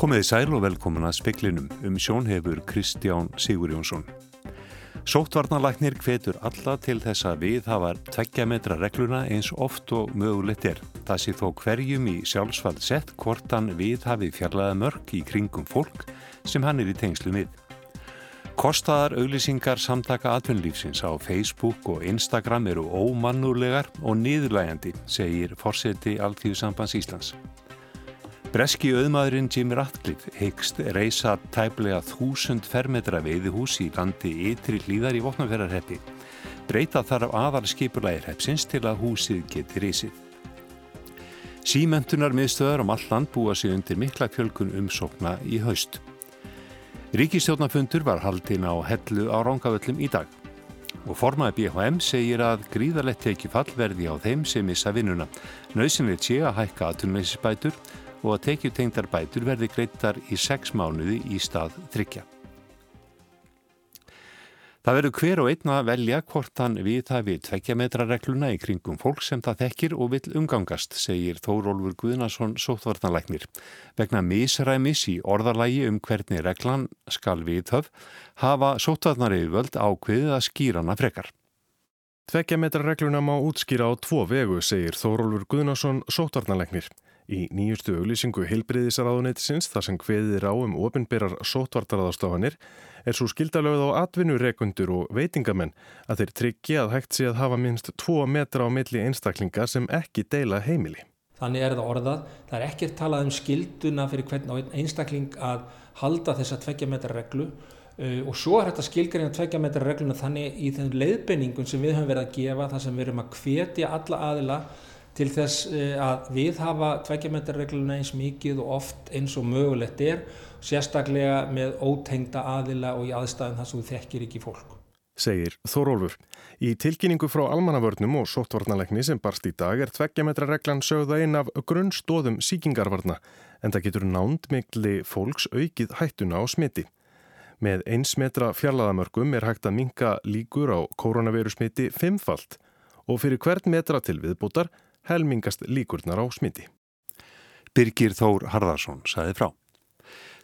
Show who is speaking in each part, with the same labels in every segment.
Speaker 1: Komiði sæl og velkomin að speklinum um sjónhefur Kristján Sigur Jónsson. Sóttvarnalæknir hvetur alla til þess að við hafa tveggja metra regluna eins oft og mögulegt er. Það sé þó hverjum í sjálfsvald sett hvort hann við hafi fjarlæða mörg í kringum fólk sem hann er í tengslu mið. Kostaðar auglýsingar samtaka atvinnlífsins á Facebook og Instagram eru ómannulegar og niðurlægandi, segir forseti Alþjóðsambands Íslands. Breski auðmaðurinn Jim Ratcliffe hyggst reysa tæplega þúsund fermetra veiðihús í landi ytri hlýðar í vopnaferðarheppi. Breyta þarf aðal skipulægir heppsins til að húsið geti reysið. Símentunar miðstöðar um all land búa sig undir mikla fjölkun umsókna í haust. Ríkistjórnafundur var haldinn á hellu á Rángavöllum í dag og formaði BHM segir að gríðalett tekið fallverði á þeim sem missa vinnuna. Nauðsynleit sé að hækka aðtunleysisbætur og að tekjutengdar bætur verði greittar í sex mánuði í stað þryggja. Það verður hver og einn að velja hvort hann við það við tveggja metra regluna í kringum fólk sem það þekkir og vil umgangast, segir Þórólfur Guðnason sóttvartanlæknir. Vegna misræmis í orðarlægi um hvernig reglan skal við þöf, hafa sóttvarnariði völd ákveðið að skýra hana frekar.
Speaker 2: Tveggja metra regluna má útskýra á tvo vegu, segir Þórólfur Guðnason sóttvartanlæknir. Í nýjustu auglýsingu heilbriðisraðuneytisins þar sem hveðir á um ofinberar sótvartaraðastofanir er svo skildalögð á atvinnureikundur og veitingamenn að þeir tryggja að hægt sé að hafa minst 2 metra á milli einstaklinga sem ekki deila heimili.
Speaker 3: Þannig er það orðað. Það er ekkert talað um skilduna fyrir hvern einstakling að halda þessa tveggja metra reglu uh, og svo er þetta skilgarinn að tveggja metra regluna þannig í þeim leiðbenningum sem við höfum verið að gefa þar sem við erum að hvetja alla aðila til þess eh, að við hafa tveikjametarregluna eins mikið og oft eins og mögulegt er, sérstaklega með ótengda aðila og í aðstæðan þar sem þú þekkir ekki fólk.
Speaker 2: Segir Þórólfur. Í tilkynningu frá almannavörnum og sóttvarnalegni sem barst í dag er tveggjametrarreglan sögða einn af grunnstóðum síkingarvarna en það getur nánd mikli fólks aukið hættuna á smiti. Með eins metra fjallaðamörgum er hægt að minka líkur á koronaviru smiti fimmfalt og fyrir hvert metra til viðbútar helmingast líkurnar á smiti.
Speaker 1: Birgir Þór Harðarsson saði frá.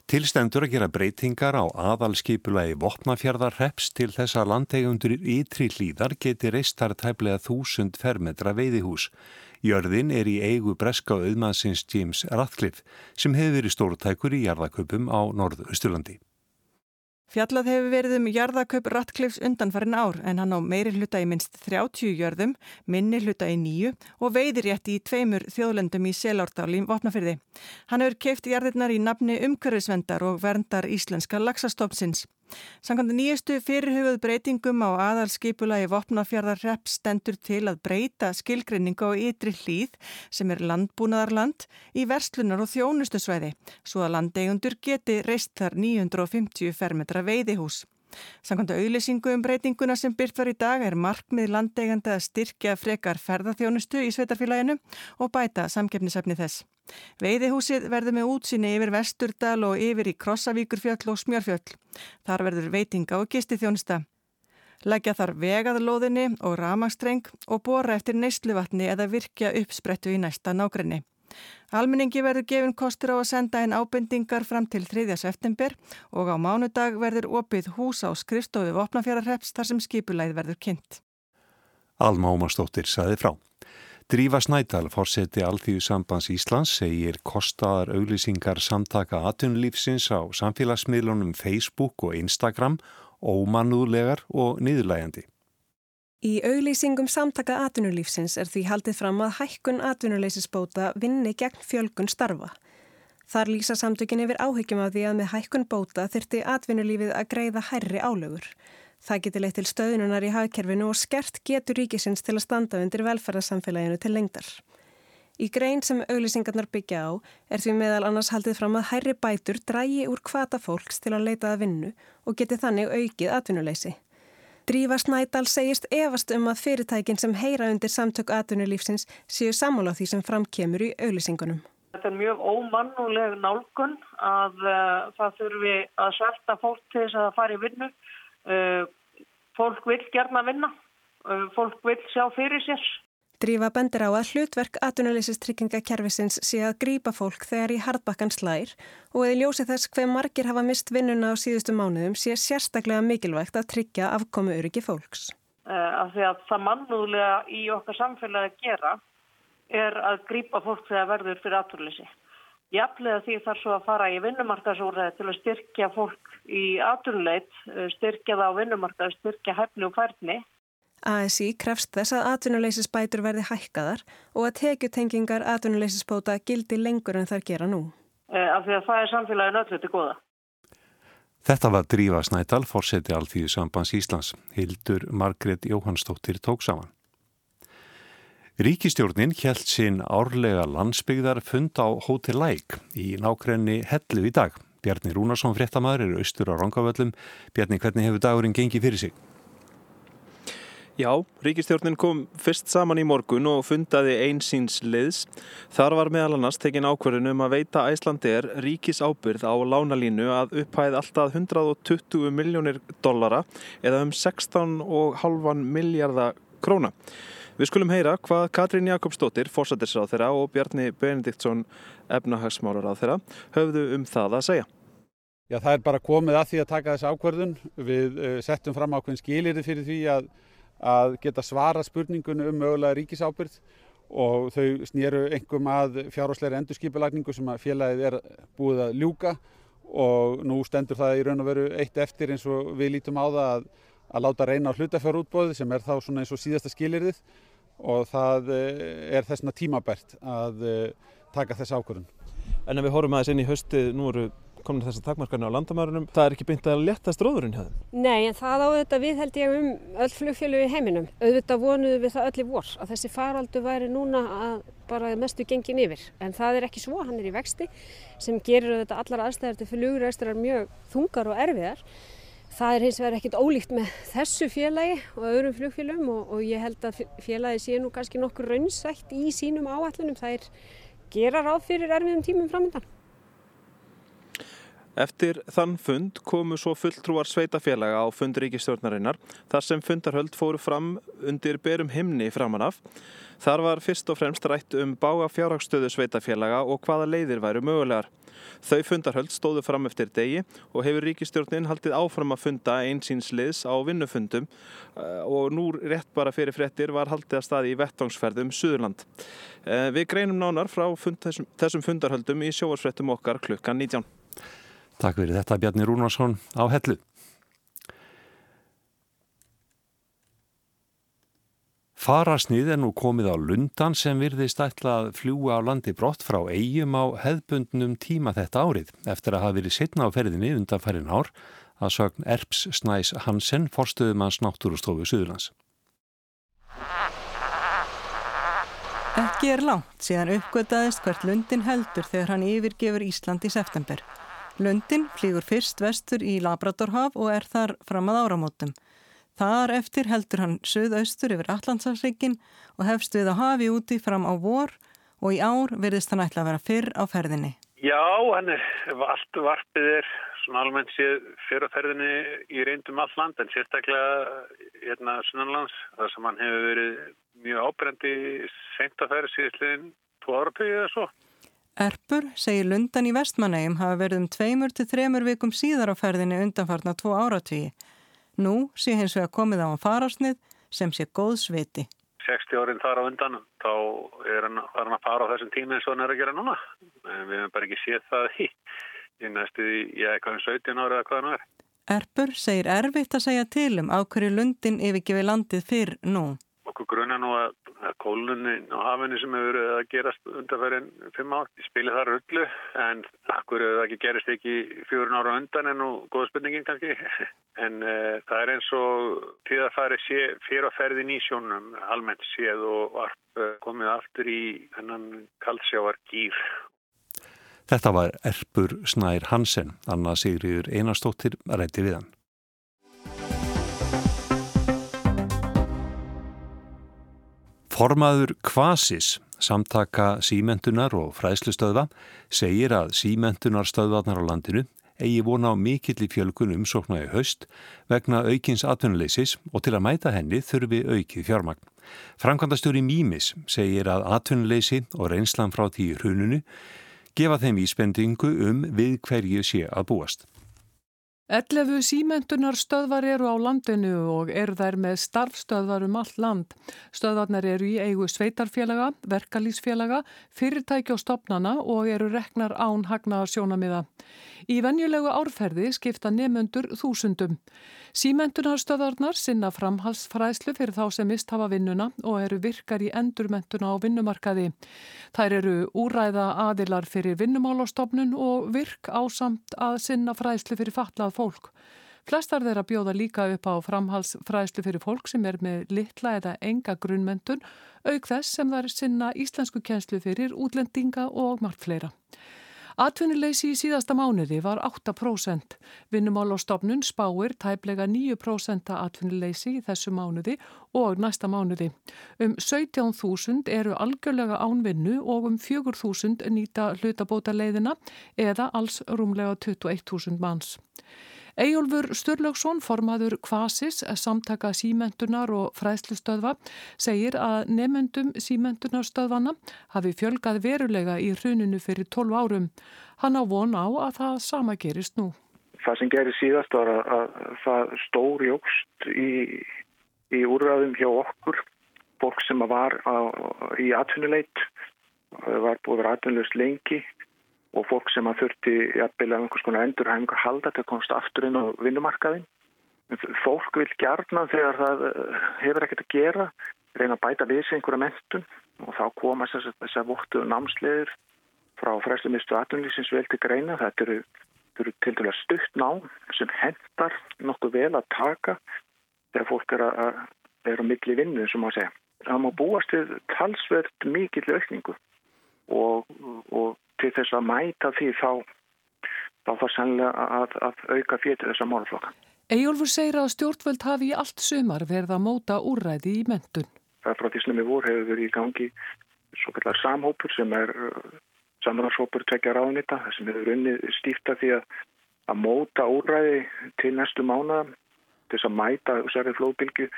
Speaker 1: Tilstendur að gera breytingar á aðalskipulagi vopnafjörðarreps til þess að landegundur í ytri hlýðar geti reistar tæplega þúsund fermetra veiðihús. Jörðin er í eigu breska auðmannsins James Ratcliffe sem hefur verið stórtækur í jarðaköpum á Norðu-Östurlandi.
Speaker 4: Fjallað hefur verið um jarðakaup Ratcliffs undanfarin ár en hann á meiri hluta í minst 30 jörðum, minni hluta í nýju og veiðir rétt í tveimur þjóðlendum í Selártáli vopnafyrði. Hann hefur keift jarðirnar í nafni umhverfisvendar og verndar íslenska laxastofnsins. Sankant nýjastu fyrirhugað breytingum á aðalskipula í vopnafjörðarrepp stendur til að breyta skilgrinningu á ytri hlýð sem er landbúnaðarland í verslunar og þjónustusvæði svo að landeigundur geti reist þar 950 fermetra veiðihús. Sankant auðlýsingu um breytinguna sem byrt var í dag er markmið landeiganda að styrkja frekar ferðarþjónustu í sveitarfélaginu og bæta samgefnisefni þess. Veiðihúsið verður með útsinni yfir Vesturdal og yfir í Krossavíkurfjöll og Smjörfjöll. Þar verður veitinga og gisti þjónusta. Lækja þar vegaðlóðinni og ramagstreng og bóra eftir neysluvatni eða virkja uppsprettu í næsta nákrenni. Almenningi verður gefin kostur á að senda einn ábendingar fram til 3. september og á mánudag verður opið hús á skrifstofu Vopnafjörðarreps þar sem skipulæð verður kynnt.
Speaker 1: Alma Ómarsdóttir saði frá. Drífa Snædal, fórseti Alþjóðu sambands Íslands, segir kostaðar auglýsingar samtaka atunlífsins á samfélagsmiðlunum Facebook og Instagram ómanúðlegar og niðurlægandi.
Speaker 5: Í auglýsingum samtaka atunulífsins er því haldið fram að hækkun atunuleysisbóta vinni gegn fjölgun starfa. Þar lýsa samtökin yfir áhyggjum af því að með hækkun bóta þyrti atvinnulífið að greiða hærri álögur. Það getur leitt til stöðununar í hagkerfinu og skert getur ríkisins til að standa undir velferðarsamfélaginu til lengdar. Í grein sem auglýsingarnar byggja á er því meðal annars haldið fram að hærri bætur drægi úr kvata fólks til að leita að vinnu og geti þannig aukið atvinnuleysi. Drífa Snædal segist efast um að fyrirtækin sem heyra undir samtök atvinnulífsins séu sammála því sem framkemur í auglýsingunum.
Speaker 6: Þetta er mjög ómannuleg nálgun að uh, það þurfi að svelta fólk til þess að fara í vinnu fólk vil gerna vinna, uh, fólk vil sjá fyrir sér.
Speaker 5: Drífa bendir á að hlutverk atvinnuleysistryggingakerfisins sé að grýpa fólk þegar í hardbakkan slær og eða ljósi þess hver margir hafa mist vinnuna á síðustu mánuðum sé sérstaklega mikilvægt að tryggja afkomu öryggi fólks.
Speaker 6: Uh, af því að það mannúðlega í okkar samfélagi að gera er að grýpa fólk þegar verður fyrir atvinnuleysi. Jafnlega því þarf svo að fara í vinnumarkaðsúræði til að styrkja fólk í atvinnuleit, eh, styrkja það á vinnumarkað, styrkja hefni og færni
Speaker 5: ASI krefst þess að atvinnuleysisbætur verði hækkaðar og að tekjutengingar atvinnuleysisbóta gildi lengur en þar gera nú.
Speaker 6: Eh, af því að það er samfélagin öllu til goða.
Speaker 1: Þetta var Drífa Snædal, fórseti Alþýðu Sambans Íslands. Hildur Margret Jóhannsdóttir tók saman. Ríkistjórnin hjælt sinn árlega landsbyggðar fund á Hotel Læk í nákrenni Hellu í dag. Bjarni Rúnarsson fréttamaður eru austur á Rangavöllum. Bjarni, hvernig hefur dagurinn gengið fyrir sig?
Speaker 7: Já, ríkistjórnin kom fyrst saman í morgun og fundaði einsýns liðs. Þar var meðal annars tekin ákverðin um að veita Æslandir ríkis ábyrð á lánalínu að upphæð alltaf 120 miljónir dollara eða um 16,5 miljardar króna. Við skulum heyra hvað Katrín Jakobsdóttir, fórsættisráð þeirra og Bjarni Benediktsson, efnahagsmálar á þeirra, höfðu um það að segja.
Speaker 8: Já, það er bara komið að því að taka þessi ákverðun. Við uh, settum fram ákveðin skilir fyrir því að að geta svara spurningunum um mögulega ríkisábyrð og þau snýru engum að fjárhásleiri endurskipulagningu sem að félagið er búið að ljúka og nú stendur það í raun og veru eitt eftir eins og við lítum á það að, að láta reyna á hlutafjárútbóði sem er þá svona eins og síðasta skilirðið og það eh, er þessna tímabært að eh, taka þess ákvörðun.
Speaker 7: En ef við horfum aðeins inn í höstið, nú eru komin þessar takmarkarnir á landamærunum, það er ekki beint að leta stróðurinn hjá þeim?
Speaker 9: Nei, en það á auðvitað við held ég um öll flugfjölu í heiminum. Auðvitað vonuðu við það öll í vor að þessi faraldu væri núna að bara mestu gengin yfir. En það er ekki svo, hann er í vexti sem gerir auðvitað allar aðstæðar til flugræsturar mjög þungar og erfiðar. Það er hins vegar ekkit ólíkt með þessu félagi og öðrum flugfélum og, og ég held að félagi sé nú kannski nokkur raunsætt í sínum áallunum. Það er gera ráð fyrir erfiðum tímum framöndan.
Speaker 7: Eftir þann fund komu svo fulltrúar sveitafélaga á fundríkistjórnarinnar þar sem fundarhöld fóru fram undir berum himni framanaf. Þar var fyrst og fremst rætt um bága fjárhagstöðu sveitafélaga og hvaða leiðir væru mögulegar. Þau fundarhöld stóðu fram eftir degi og hefur ríkistjórnin haldið áfram að funda einsýns liðs á vinnufundum eh, og nú rétt bara fyrir frettir var haldið að staði í vettvangsferðum Suðurland. Eh, við greinum nánar frá fund, þessum fundarhöldum í sjóarsfrettum okkar klukkan 19.
Speaker 1: Takk fyrir þetta Bjarni Rúnarsson á hellu. Farasnið er nú komið á Lundan sem virðist ætla að fljúa á landi brott frá eigum á hefðbundnum tíma þetta árið eftir að hafa verið setna á ferðinni undanfærin ár að sögn Erps Snæs Hansen forstuðum hans náttúrustofu Suðurlands.
Speaker 4: Ekki er langt síðan uppgötaðist hvert Lundin heldur þegar hann yfirgefur Ísland í september. Lundin flýgur fyrst vestur í Labradorhaf og er þar fram að áramótum. Þar eftir heldur hann söðaustur yfir Allandsafsrikin og hefst við að hafi úti fram á vor og í ár verðist hann ætla að vera fyrr á ferðinni.
Speaker 10: Já, hann er allt varpið er svona almennt séð fyrr á ferðinni í reyndum all land en sérstaklega hérna Sunnanlands þar sem hann hefur verið mjög ábrendi sent að ferða síðustliðin tvo áratöyu eða svo.
Speaker 4: Erpur segir Lundan í vestmannegjum hafa verið um tveimur til þremur vikum síðar á ferðinni undanfarna tvo áratvíi. Nú sé hins vegar komið á hann fararsnið sem sé góð sviti.
Speaker 10: 60 árin þar á undan, þá er hann, að fara á þessum tími eins og hann er að gera núna. En við hefum bara ekki séð það í, í næstu, ég eitthvað um 17 ári eða hvað hann er.
Speaker 4: Erpur segir erfitt að segja til um á hverju Lundin yfirgefi landið fyrr nú
Speaker 10: okkur gruna nú að, að kólunin á hafinu sem hefur verið að gerast undanferðin fimm ár, spilir það rullu en akkur hefur það ekki gerist ekki fjórun ára undan en nú góða spurningin kannski. En uh, það er eins og til að það er fyrir að ferðin í sjónum almennt séð og varp, uh, komið aftur í hennan kaldsjávar gýr
Speaker 1: Þetta var Erpur Snær Hansen, Anna Sigriður Einarstóttir rætti við hann. Formaður Kvasis, samtaka símentunar og fræðslustöðva, segir að símentunarstöðvarnar á landinu eigi vona á mikill í fjölgun umsókna í haust vegna aukins atvinnuleysis og til að mæta henni þurfi aukið fjármagn. Frankvandastjóri Mímis segir að atvinnuleysi og reynslan frá því hrununu gefa þeim íspendingu um við hverju sé að búast.
Speaker 11: 11 símentunar stöðvar eru á landinu og eru þær með starfstöðvar um allt land. Stöðvarnar eru í eigu sveitarfélaga, verkalýsfélaga, fyrirtæki og stopnana og eru reknar án hagnaðar sjónamiða. Í venjulegu árferði skipta nefnundur þúsundum. Símentunarstöðarnar sinna framhalsfræslu fyrir þá sem mist hafa vinnuna og eru virkar í endurmentuna á vinnumarkaði. Þær eru úræða aðilar fyrir vinnumálastofnun og virk ásamt að sinna fræslu fyrir fatlað fólk. Flestar þeirra bjóða líka upp á framhalsfræslu fyrir fólk sem er með litla eða enga grunnmentun, auk þess sem þær sinna íslensku kjenslu fyrir útlendinga og margt fleira. Atvinnuleysi í síðasta mánuði var 8%. Vinnumálastofnun spáir tæplega 9% atvinnuleysi í þessu mánuði og næsta mánuði. Um 17.000 eru algjörlega ánvinnu og um 4.000 nýta hlutabóta leiðina eða alls rúmlega 21.000 manns. Ejólfur Sturlaugsson, formaður Kvasis, samtaka símentunar og fræðslustöðva, segir að nefnendum símentunarstöðvana hafi fjölgað verulega í hruninu fyrir 12 árum. Hann á von á að það sama gerist nú.
Speaker 12: Það sem gerir síðast var að, að það stóri jógst í, í úrraðum hjá okkur, fólk sem var á, í atvinnuleit, var búið að vera atvinnulust lengi og fólk sem að þurfti jafnvel að einhvers konar endurhæfingar halda til að komast aftur inn á vinnumarkaðin. Fólk vil gerna þegar það eh, hefur ekkert að gera, reyna að bæta við sig einhverja mentun og þá koma þess að vóttu námsleðir frá fræslumistu aðunlýsins vel til greina. Þetta eru, eru til dæla stutt ná sem hendar nokkuð vel að taka þegar fólk er að vera á milli vinnu, sem að segja. Það má búast við talsvert mikill aukningu og, og til þess að mæta því þá þá þarf sannlega að, að auka fyrir þessa málflokka.
Speaker 11: Ejólfur segir að stjórnvöld hafi í allt sumar verið að móta úræði í mentun.
Speaker 12: Það er frá því sem við voru hefur verið í gangi svo kallar samhópur sem er uh, samráðshópur tvekja ráðnita sem hefur unnið stífta því að, að móta úræði til næstu mánu til þess að mæta flóðbylgu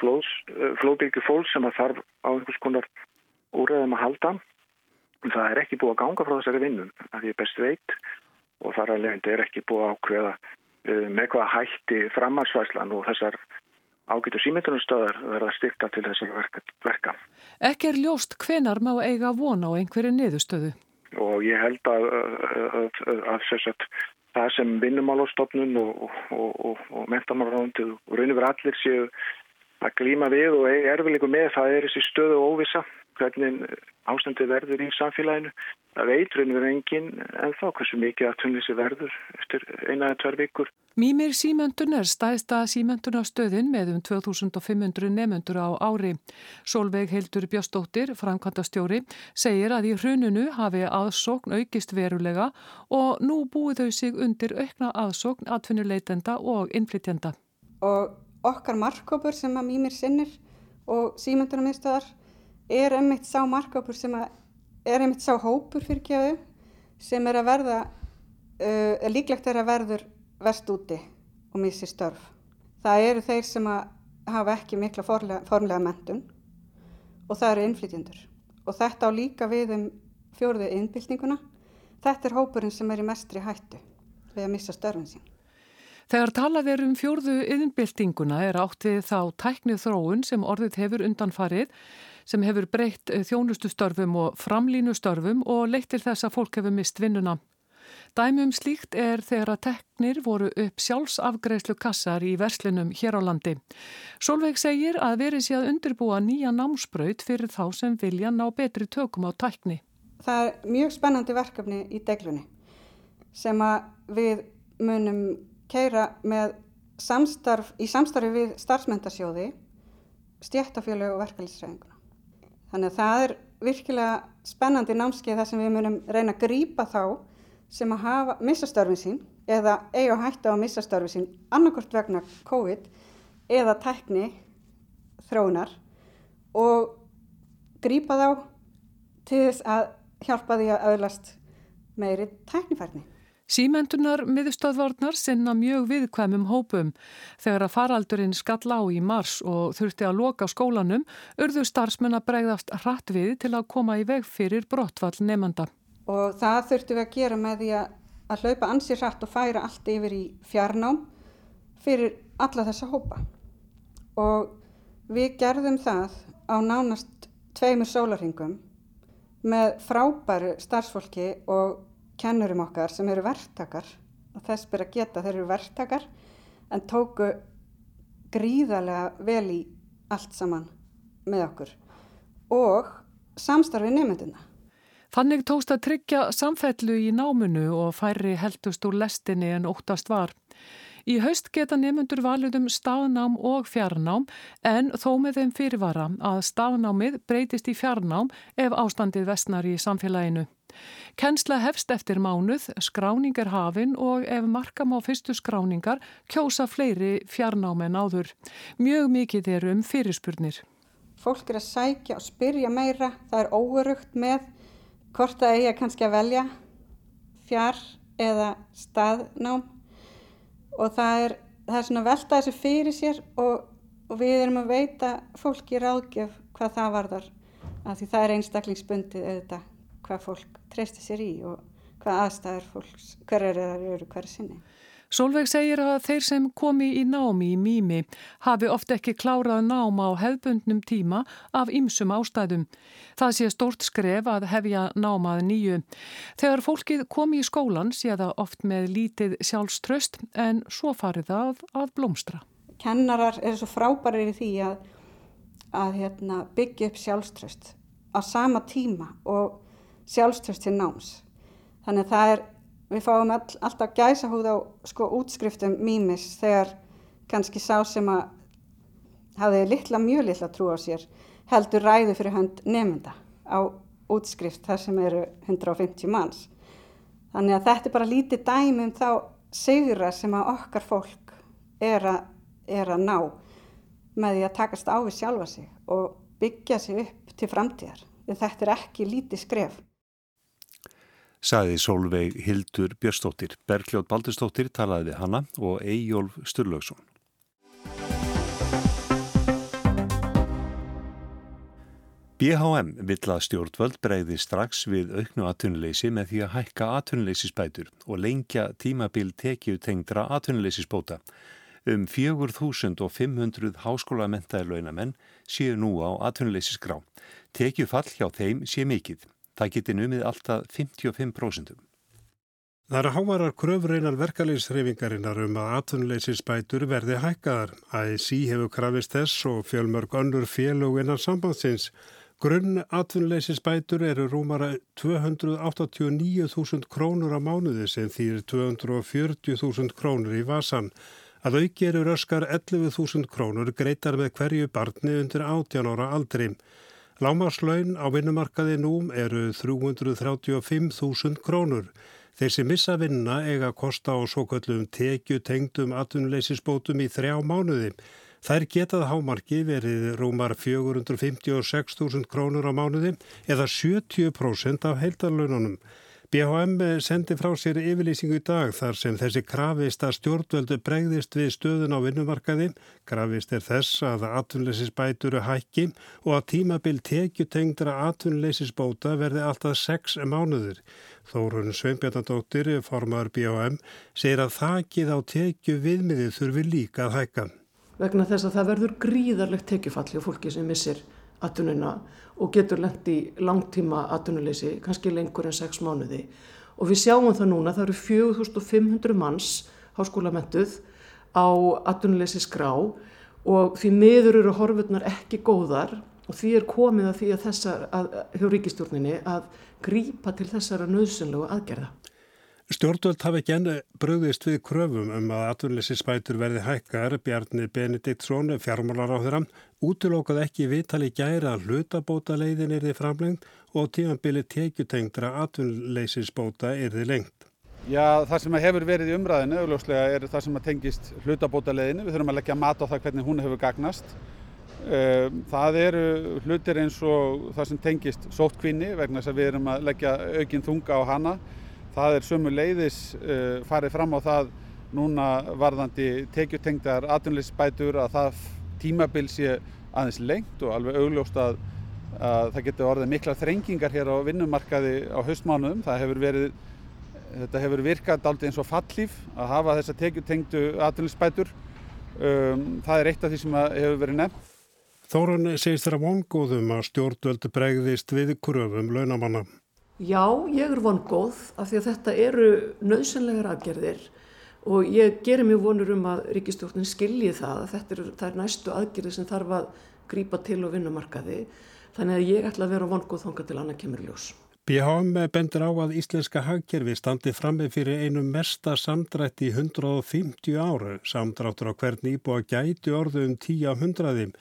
Speaker 12: flóðbylgu fólk sem að þarf á einhvers konar úræðum að halda það er ekki búið að ganga frá þessari vinnum að ég best veit og þar að leiðandi er ekki búið að ákveða uh, með hvaða hætti framhansvæslan og þessar ágætu símyndunumstöðar verða styrta til þessar verka.
Speaker 11: Ekki er ljóst hvenar má eiga vona á einhverju niðurstöðu?
Speaker 12: Og ég held að, að, að, að það sem vinnumálastofnun og, og, og, og mentamálarándið og raun yfir allir séu að glíma við og erfileikum með það er þessi stöðu og óvisa hvernig ástandi verður í samfélaginu. Það veitur einhver engin en þá hversu mikið aðtunleysi verður eftir eina eða tver vikur.
Speaker 11: Mímir Símöndun er stæðsta símöndunastöðin með um 2500 nefnundur á ári. Solveig Hildur Björnsdóttir, framkvæmdastjóri, segir að í hrununu hafi aðsókn aukist verulega og nú búið þau sig undir aukna aðsókn atvinnuleitenda og innflytjenda.
Speaker 13: Og okkar markkópur sem að Mímir sinnir og símöndunarmiðstöðar er einmitt sá markapur sem að er einmitt sá hópur fyrir kjöðu sem er að verða uh, líklegt er að verður verst úti og missi störf. Það eru þeir sem að hafa ekki mikla forlega, formlega mentun og það eru innflytjendur og þetta á líka við um fjóruðu innbyltinguna. Þetta er hópurinn sem er í mestri hættu við að missa störfin sín.
Speaker 11: Þegar talað er um fjórðu innbyltinguna er átt við þá tæknið þróun sem orðið hefur undanfarið sem hefur breytt eh, þjónustustörfum og framlínustörfum og leittir þess að fólk hefur mist vinnuna. Dæmum slíkt er þegar að teknir voru upp sjálfsafgreðslu kassar í verslinum hér á landi. Solveig segir að verið sé að undirbúa nýja námsbraut fyrir þá sem vilja ná betri tökum á tækni.
Speaker 13: Það er mjög spennandi verkefni í deglunni sem við munum keira með samstarf, í samstarfi við starfsmyndarsjóði, stjættafjölu og verkefliðsræðinguna. Þannig að það er virkilega spennandi námskeið þar sem við munum reyna að grýpa þá sem að hafa missastörfin sín eða eiga hætta á missastörfin sín annarkort vegna COVID eða tekni þróunar og grýpa þá til þess að hjálpa því að auðlast meiri teknifærni.
Speaker 11: Símentunar miðstöðvarnar sinna mjög viðkvæmum hópum. Þegar að faraldurinn skall á í mars og þurfti að loka skólanum, urðu starfsmenn að bregðast hratt við til að koma í veg fyrir brottfall nefnda.
Speaker 13: Og það þurftu við að gera með því að, hlaupa ansið hratt og færa allt yfir í fjarnám fyrir alla þessa hópa. Og við gerðum það á nánast tveimur sólarhingum með frábæru starfsfólki og kennurum okkar sem eru verktakar og þess byrja að geta þeir eru verktakar en tóku gríðarlega vel í allt saman með okkur og samstarfið nefndina.
Speaker 11: Þannig tókst að tryggja samfellu í náminu og færri heldust úr lestinni en óttast var. Í haust geta nefnundur valuðum staðnám og fjarnám en þó með þeim fyrirvara að staðnámið breytist í fjarnám ef ástandið vestnar í samfélaginu. Kennsla hefst eftir mánuð, skráningar hafin og ef markam á fyrstu skráningar kjósa fleiri fjarnám en áður. Mjög mikið er um fyrirspurnir.
Speaker 13: Fólk er að sækja og spyrja meira, það er óörugt með hvort það eigi kannski að velja fjar eða staðnám og það er, það er svona velta þessu fyrir sér og, og við erum að veita fólki ráðgjöf hvað það varðar af því það er einstaklingsbundið auðvitað hvað fólk treystir sér í og hvað aðstæður fólks, hver er það eru hver sinni.
Speaker 11: Solveig segir að þeir sem komi í námi í mými hafi ofta ekki klárað náma á hefbundnum tíma af ymsum ástæðum. Það sé stort skref að hefja námað nýju. Þegar fólkið komi í skólan sé það oft með lítið sjálfströst en svo farið það að blómstra.
Speaker 13: Kennarar eru svo frábærir í því að, að hérna, byggja upp sjálfströst á sama tíma og sjálfströst til náms. Þannig að það er við fáum all, alltaf gæsa húð á sko útskriftum mýmis þegar kannski sá sem að hafði litla, mjög litla trú á sér heldur ræðu fyrir hönd nefnda á útskrift þar sem eru 150 manns. Þannig að þetta er bara lítið dæmi um þá sigra sem að okkar fólk er að, er að ná með því að takast á við sjálfa sig og byggja sig upp til framtíðar. Þetta er ekki lítið skref
Speaker 1: saði Solveig Hildur Björnstóttir. Bergljóð Baldurstóttir talaði við hanna og Eyjólf Sturlaugsson. BHM vill að stjórnvöld breyði strax við auknu atvinnuleysi með því að hækka atvinnuleysisbætur og lengja tímabil tekið tengdra atvinnuleysisbóta. Um 4.500 háskólamentaði launamenn séu nú á atvinnuleysisgrá. Tekið fall hjá þeim sé mikill. Það geti numið alltaf 55%.
Speaker 14: Það eru hávarar kröfreinar verkalegisreifingarinnar um að atvinnuleysisbætur verði hækkaðar. ASI hefur krafist þess og fjölmörg önnur félög innan sambandsins. Grunn atvinnuleysisbætur eru rúmara 289.000 krónur á mánuði sem þýr 240.000 krónur í vasan. Að auki eru röskar 11.000 krónur greitar með hverju barni undir 18 ára aldrim. Lámarslaun á vinnumarkaði núm eru 335.000 krónur. Þeir sem missa vinna eiga að kosta á svo kallum tekju tengdum atvinnuleysisbótum í þrjá mánuði. Þær getað hámarki verið rúmar 456.000 krónur á mánuði eða 70% af heildarlaununum. BHM sendi frá sér yfirlýsingu í dag þar sem þessi krafist að stjórnvöldu bregðist við stöðun á vinnumarkaði. Krafist er þess að atvinnleysisbæturu hækki og að tímabil tekjutengdra atvinnleysisbóta verði alltaf sex mánuður. Þórun Sveinbjarnadóttir, formar BHM, segir að þakið á tekju viðmiðið þurfi líka að hækka.
Speaker 15: Vegna þess að það verður gríðarlegt tekjufalli á fólki sem missir atvinnuna og getur lengt í langtíma atvinnuleysi, kannski lengur en 6 mánuði. Og við sjáum það núna, það eru 4500 manns háskólamettuð á atvinnuleysi skrá og því miður eru horfurnar ekki góðar og því er komið að því að þessar, hjá ríkistjórninni að grípa til þessara nöðsynlegu aðgerða.
Speaker 14: Stjórnvöld hafi ekki enn bröðist við kröfum um að atvinnleysinsbætur verði hækkar Bjarni Benediktsson, fjármálar á þeirra, útilókað ekki viðtali gæra hlutabóta leiðin er þið framlengt og tímanbili tekjutengdra atvinnleysinsbóta er þið lengt.
Speaker 8: Já, það sem hefur verið í umræðinu augljóslega er það sem tengist hlutabóta leiðinu. Við þurfum að leggja mat á það hvernig hún hefur gagnast. Ehm, það eru hlutir eins og það sem tengist sótt kvinni vegna þess að við erum að leggja aukinn þunga á hana Það er sömu leiðis uh, farið fram á það núna varðandi tekjutengdar atvinnleysbætur að það tímabil sé aðeins lengt og alveg augljóst að, að það getur orðið mikla þrengingar hér á vinnumarkaði á haustmánuðum. Það hefur verið, þetta hefur virkað aldrei eins og fallíf að hafa þessa tekjutengdu atvinnleysbætur. Um, það er eitt af því sem hefur verið nefnt.
Speaker 14: Þóran segist þeirra vongóðum að stjórnvöldu bregðist við kuröfum launamanna.
Speaker 15: Já, ég er vongóð af því að þetta eru nöðsynlegar aðgerðir og ég gerir mjög vonur um að ríkistjórnin skilji það að þetta er, er næstu aðgerði sem þarf að grípa til og vinnumarkaði. Þannig að ég ætla að vera vongóð þonga til annað kemur ljós.
Speaker 14: BHM bendur á að íslenska hagkerfi standi frammi fyrir einu mesta samdrætti í 150 ára samdráttur á hvern íbúa gæti orðu um 10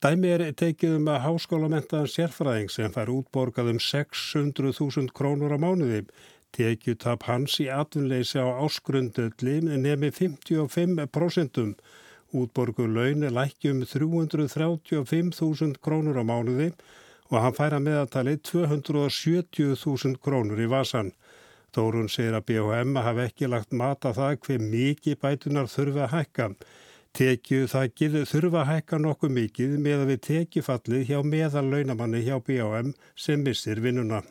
Speaker 14: Dæmi er tekið um að háskólamentaðan sérfræðing sem fær útborgað um 600.000 krónur á mánuði Tekjutap hans í atvinnleysi á áskrundölli nemi 55%. Útborgu laun lækjum 335.000 krónur á mánuði og hann færa meðatali 270.000 krónur í vasan. Þórun segir að BHM hafi ekki lagt mata það hver mikið bætunar þurfa að hækka. Tekju það gið þurfa að hækka nokkuð mikið með að við tekjufallið hjá meðal launamanni hjá BHM sem missir vinnuna.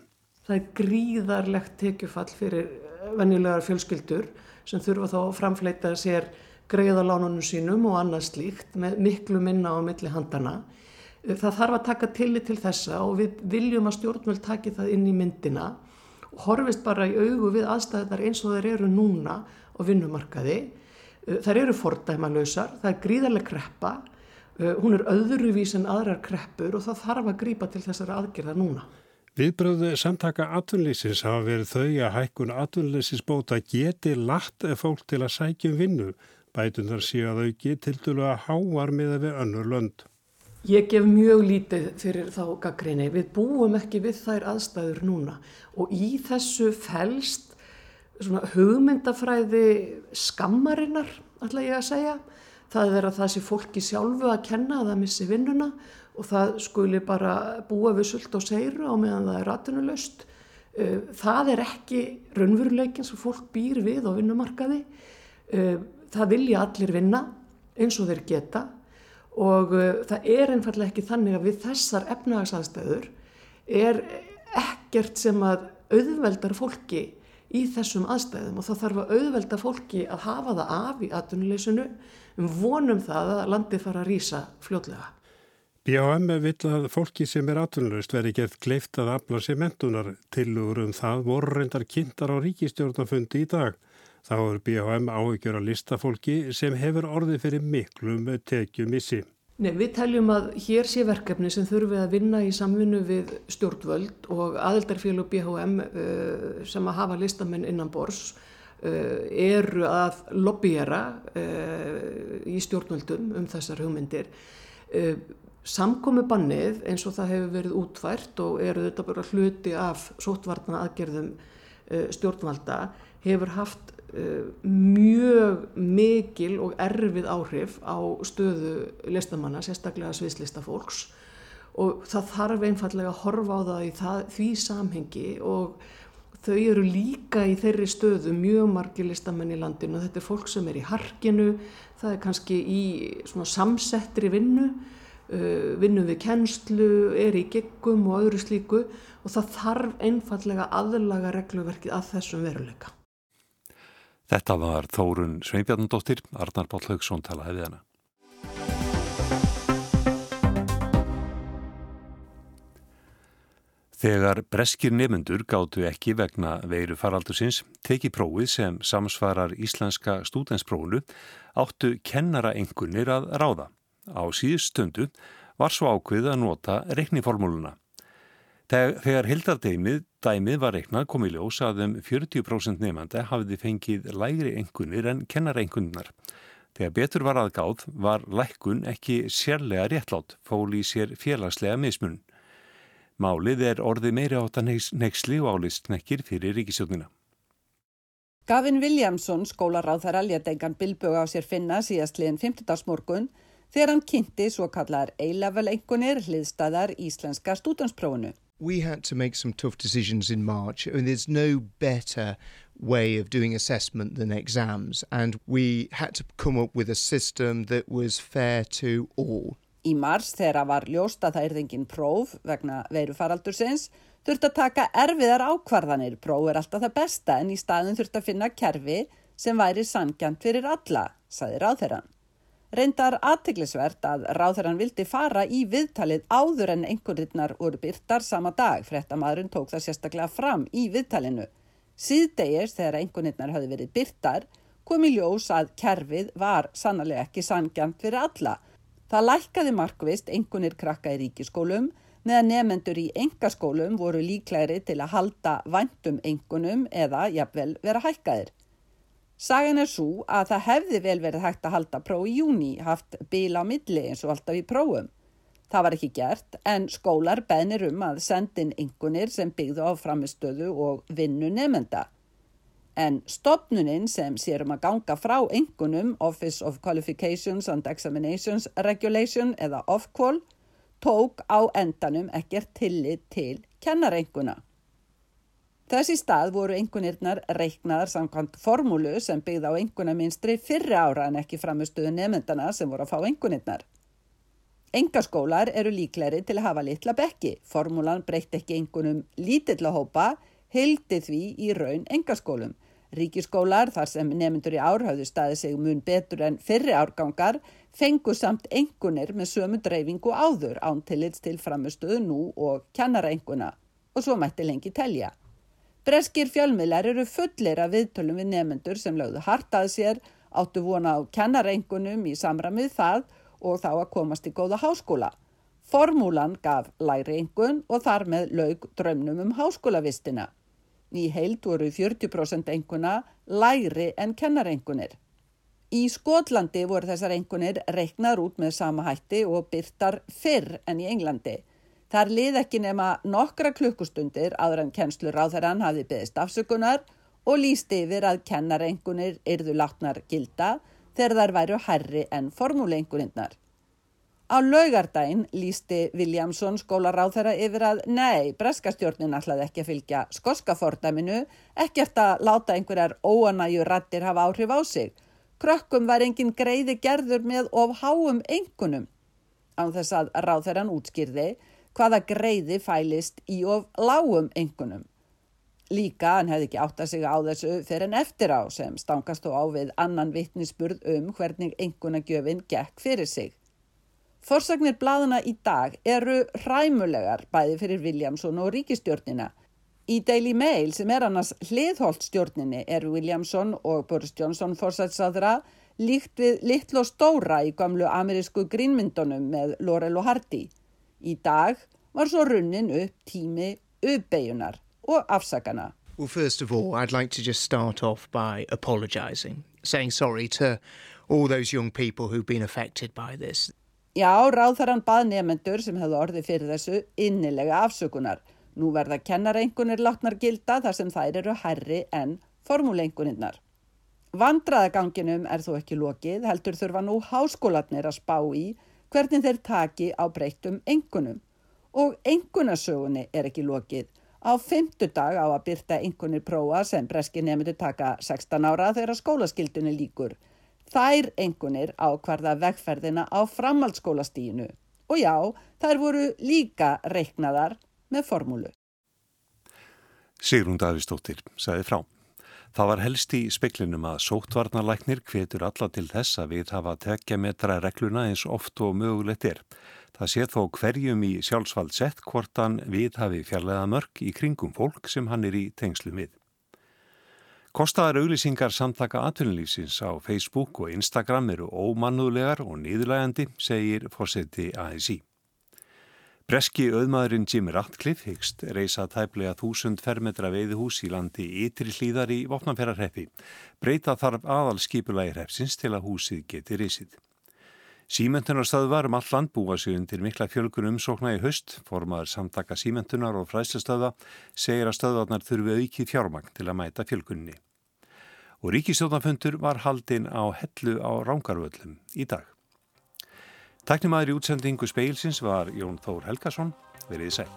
Speaker 15: Það er gríðarlegt tekjufall fyrir eh, venjulegar fjölskyldur sem þurfa þá að framfleita sér greiðalánunum sínum og annað slíkt með miklu minna á milli handana. Eh, það þarf að taka tillit til þessa og við viljum að stjórnvöld taki það inn í myndina og horfist bara í augu við aðstæðar eins og þeir eru núna á vinnumarkaði. Eh, þær eru fordæmalösar, það er gríðarlega kreppa, hún er öðruvís en aðrar kreppur og það þarf að grípa til þessara aðgerða núna.
Speaker 14: Viðbröðu samtaka atvinnlýsins hafa verið þau að hækkun atvinnlýsinsbóta geti latt fólk til að sækjum vinnu. Bætunar séu að auki til dælu að háar með við önnur lönd.
Speaker 15: Ég gef mjög lítið fyrir þá gaggrinni. Við búum ekki við þær aðstæður núna og í þessu fælst hugmyndafræði skammarinnar, ætla ég að segja. Það er að það sé fólki sjálfu að kenna að það missi vinnuna og það skuli bara búa við sult og seiru á meðan það er ratinulegst. Eh, það er ekki raunveruleikin sem fólk býr við á vinnumarkaði. Eh, það vilja allir vinna eins og þeir geta og eh, það er einfallega ekki þannig að við þessar efnagsaðstæður er ekkert sem að auðveldar fólki í þessum aðstæðum og þá þarf að auðvelda fólki að hafa það af í atvinnuleysinu um vonum það að landi fara að rýsa fljóðlega.
Speaker 14: BHM vill að fólki sem er atvinnlaust veri gert gleift að afla sér mentunar. Tilugur um það voru reyndar kynntar á ríkistjórnafundi í dag. Þá er BHM áhyggjur að lista fólki sem hefur orðið fyrir miklum tekjumissi.
Speaker 15: Nei, við teljum að hér sé verkefni sem þurfið að vinna í samvinnu við stjórnvöld og aðeldarfélag BHM uh, sem að hafa listamenn innan bors uh, eru að lobbyjera uh, í stjórnvöldum um þessar hugmyndir. Samkomi bannið eins og það hefur verið útvært og eru þetta bara hluti af sótvartana aðgerðum uh, stjórnvalda hefur haft uh, mjög mikil og erfið áhrif á stöðu listamanna, sérstaklega sviðslista fólks. Og það þarf einfallega að horfa á það í það, því samhengi og þau eru líka í þeirri stöðu mjög margi listamenn í landinu. Og þetta er fólk sem er í harkinu, það er kannski í samsettri vinnu vinnum við kennslu, er í geggum og öðru slíku og það þarf einfallega aðlaga regluverkið að þessum veruleika.
Speaker 1: Þetta var Þórun Sveinbjarnadóttir, Arnar Páll Haugsson talaði við hana. Þegar breskir nefnendur gáttu ekki vegna veiru faraldursins teki prófið sem samsvarar íslenska stúdensprófunu áttu kennara engunir að ráða á síðust stundu var svo ákveð að nota reikniformúluna. Þegar hildardeimið dæmið var reiknað komið ljós að um 40% nefnda hafiði fengið lægri engunir en kennarengunnar. Þegar betur var aðgáð var lækkun ekki sérlega réttlátt, fól í sér félagslega mismun. Málið er orði meiri átta neyksli og álistnekkir fyrir ríkisjónina.
Speaker 16: Gavin Williamson, skólaráð þar aljadengan Bilbög á sér finna síðast liðin 15. morgun þegar hann kynnti svo kallar A-level einhvernir hliðstæðar íslenska stúdansprófunu.
Speaker 17: We had to make some tough decisions in March. I mean, there's no better way of doing assessment than exams and we had to come up with a system that was fair to all.
Speaker 16: Í mars þegar var ljóst að það er þengin próf vegna veirufaraldursins þurft að taka erfiðar ákvarðanir. Próf er alltaf það besta en í staðin þurft að finna kerfi sem væri sangjant fyrir alla, saði ráðherran. Reyndar aðteglisvert að ráðherran vildi fara í viðtalið áður en einhverjirnar voru byrtar sama dag. Frettamadurinn tók það sérstaklega fram í viðtalinu. Síðdegis þegar einhverjirnar hafi verið byrtar kom í ljós að kerfið var sannlega ekki sangjant fyrir alla. Það lækkaði markvist einhvernir krakka í ríkiskólum meðan nefendur í engaskólum voru líklæri til að halda vandum einhvernum eða jafnvel vera hækkaðir. Sagan er svo að það hefði vel verið hægt að halda próf í júni, haft bíla á milli eins og alltaf í prófum. Það var ekki gert en skólar beðnir um að sendin yngunir sem byggðu á framistöðu og vinnu nefnda. En stopnuninn sem sérum að ganga frá yngunum, Office of Qualifications and Examinations Regulation eða OFQUAL, tók á endanum ekkert tillit til kennarenguna. Þessi stað voru engunirnar reiknaðar samkvæmt formúlu sem byggði á engunaminstri fyrri ára en ekki framistuðu nefndana sem voru að fá engunirnar. Engaskólar eru líkleri til að hafa litla bekki. Formúlan breytt ekki engunum lítilla hópa, hildi því í raun engaskólum. Ríkiskólar, þar sem nefndur í árhauðu staði sig mun betur en fyrri árgangar, fengu samt engunir með sömu dreifingu áður án tillits til framistuðu nú og kennara enguna og svo mætti lengi telja. Breskir fjölmiðlar eru fullir af viðtölum við nefnendur sem lögðu hartað sér, áttu vona á kennarengunum í samramið það og þá að komast í góða háskóla. Formúlan gaf læri engun og þar með lög drömnum um háskólavistina. Í heild voru 40% enguna læri en kennarengunir. Í Skotlandi voru þessar engunir reiknar út með sama hætti og byrtar fyrr en í Englandi. Þar lið ekki nema nokkra klukkustundir áður en kennslu ráðherran hafi beðist afsökunar og líst yfir að kennarengunir yrðu látnar gilda þegar þær væru herri en formúleenguninnar. Á laugardaginn lísti Williamson skólaráðherra yfir að nei, breskastjórnin ætlaði ekki að fylgja skoska fordæminu, ekkert að láta einhverjar óanæju rattir hafa áhrif á sig. Krökkum var engin greiði gerður með of háum engunum. Án þess að ráðherran útskýrði hvaða greiði fælist í of lágum engunum. Líka hann hefði ekki átt að sig á þessu fyrir en eftir á sem stangast þó á við annan vittnisspurð um hvernig engunagjöfin gekk fyrir sig. Forsagnir bladuna í dag eru hræmulegar bæði fyrir Williamson og ríkistjórnina. Í Daily Mail sem er annars hliðholt stjórninni er Williamson og Boris Johnson forsætsaðra líkt við litlu og stóra í gamlu amerísku grínmyndunum með Laurel og Hardy. Í dag var svo runnin upp tími uppbeigunar og afsakana.
Speaker 17: Well, first of all, I'd like to just start off by apologising, saying sorry to all those young people who've been affected by this.
Speaker 16: Já, ráðarann bað nefnendur sem hefðu orði fyrir þessu innilega afsökunar. Nú verða kennarengunir látnar gilda þar sem þær eru herri en formúlenguninnar. Vandraðaganginum er þó ekki lokið, heldur þurfa nú háskólatnir að spá í hvernig þeir taki á breyttum engunum. Og engunasögunni er ekki lokið. Á femtudag á að byrta engunir prófa sem breski nefndu taka 16 ára þegar skólaskildunni líkur. Þær engunir ákvarða vegferðina á framhaldsskólastíinu. Og já, þær voru líka reiknaðar með formúlu.
Speaker 1: Sigrún Davísdóttir sagði frá. Það var helst í speklinum að sóttvarnarlæknir hvetur alla til þess að við hafa tekja metra regluna eins oft og mögulegt er. Það sé þó hverjum í sjálfsvald sett hvort hann við hafi fjarlæða mörg í kringum fólk sem hann er í tengslum við. Kostaðar auglýsingar samtaka atvinnulífsins á Facebook og Instagram eru ómannulegar og nýðulegandi, segir fórseti ASI. Breski auðmaðurinn Jim Ratcliffe hyggst reysa tæplega þúsund fermetra veiðhús í landi ytri hlýðar í Vopnamferðarreppi. Breyta þarf aðal skipulagi hreppsins til að húsið geti reysið. Símentunarstöðvar um all land búa sig undir mikla fjölgun umsókna í höst. Formaður samtaka símentunar og fræslastöða segir að stöðvarnar þurfi aukið fjármagn til að mæta fjölgunni. Og ríkistjóðnafundur var haldinn á hellu á Rángarvöllum í dag. Tæknimaður í útsendingu speilsins var Jón Þór Helgason. Verið í sæl.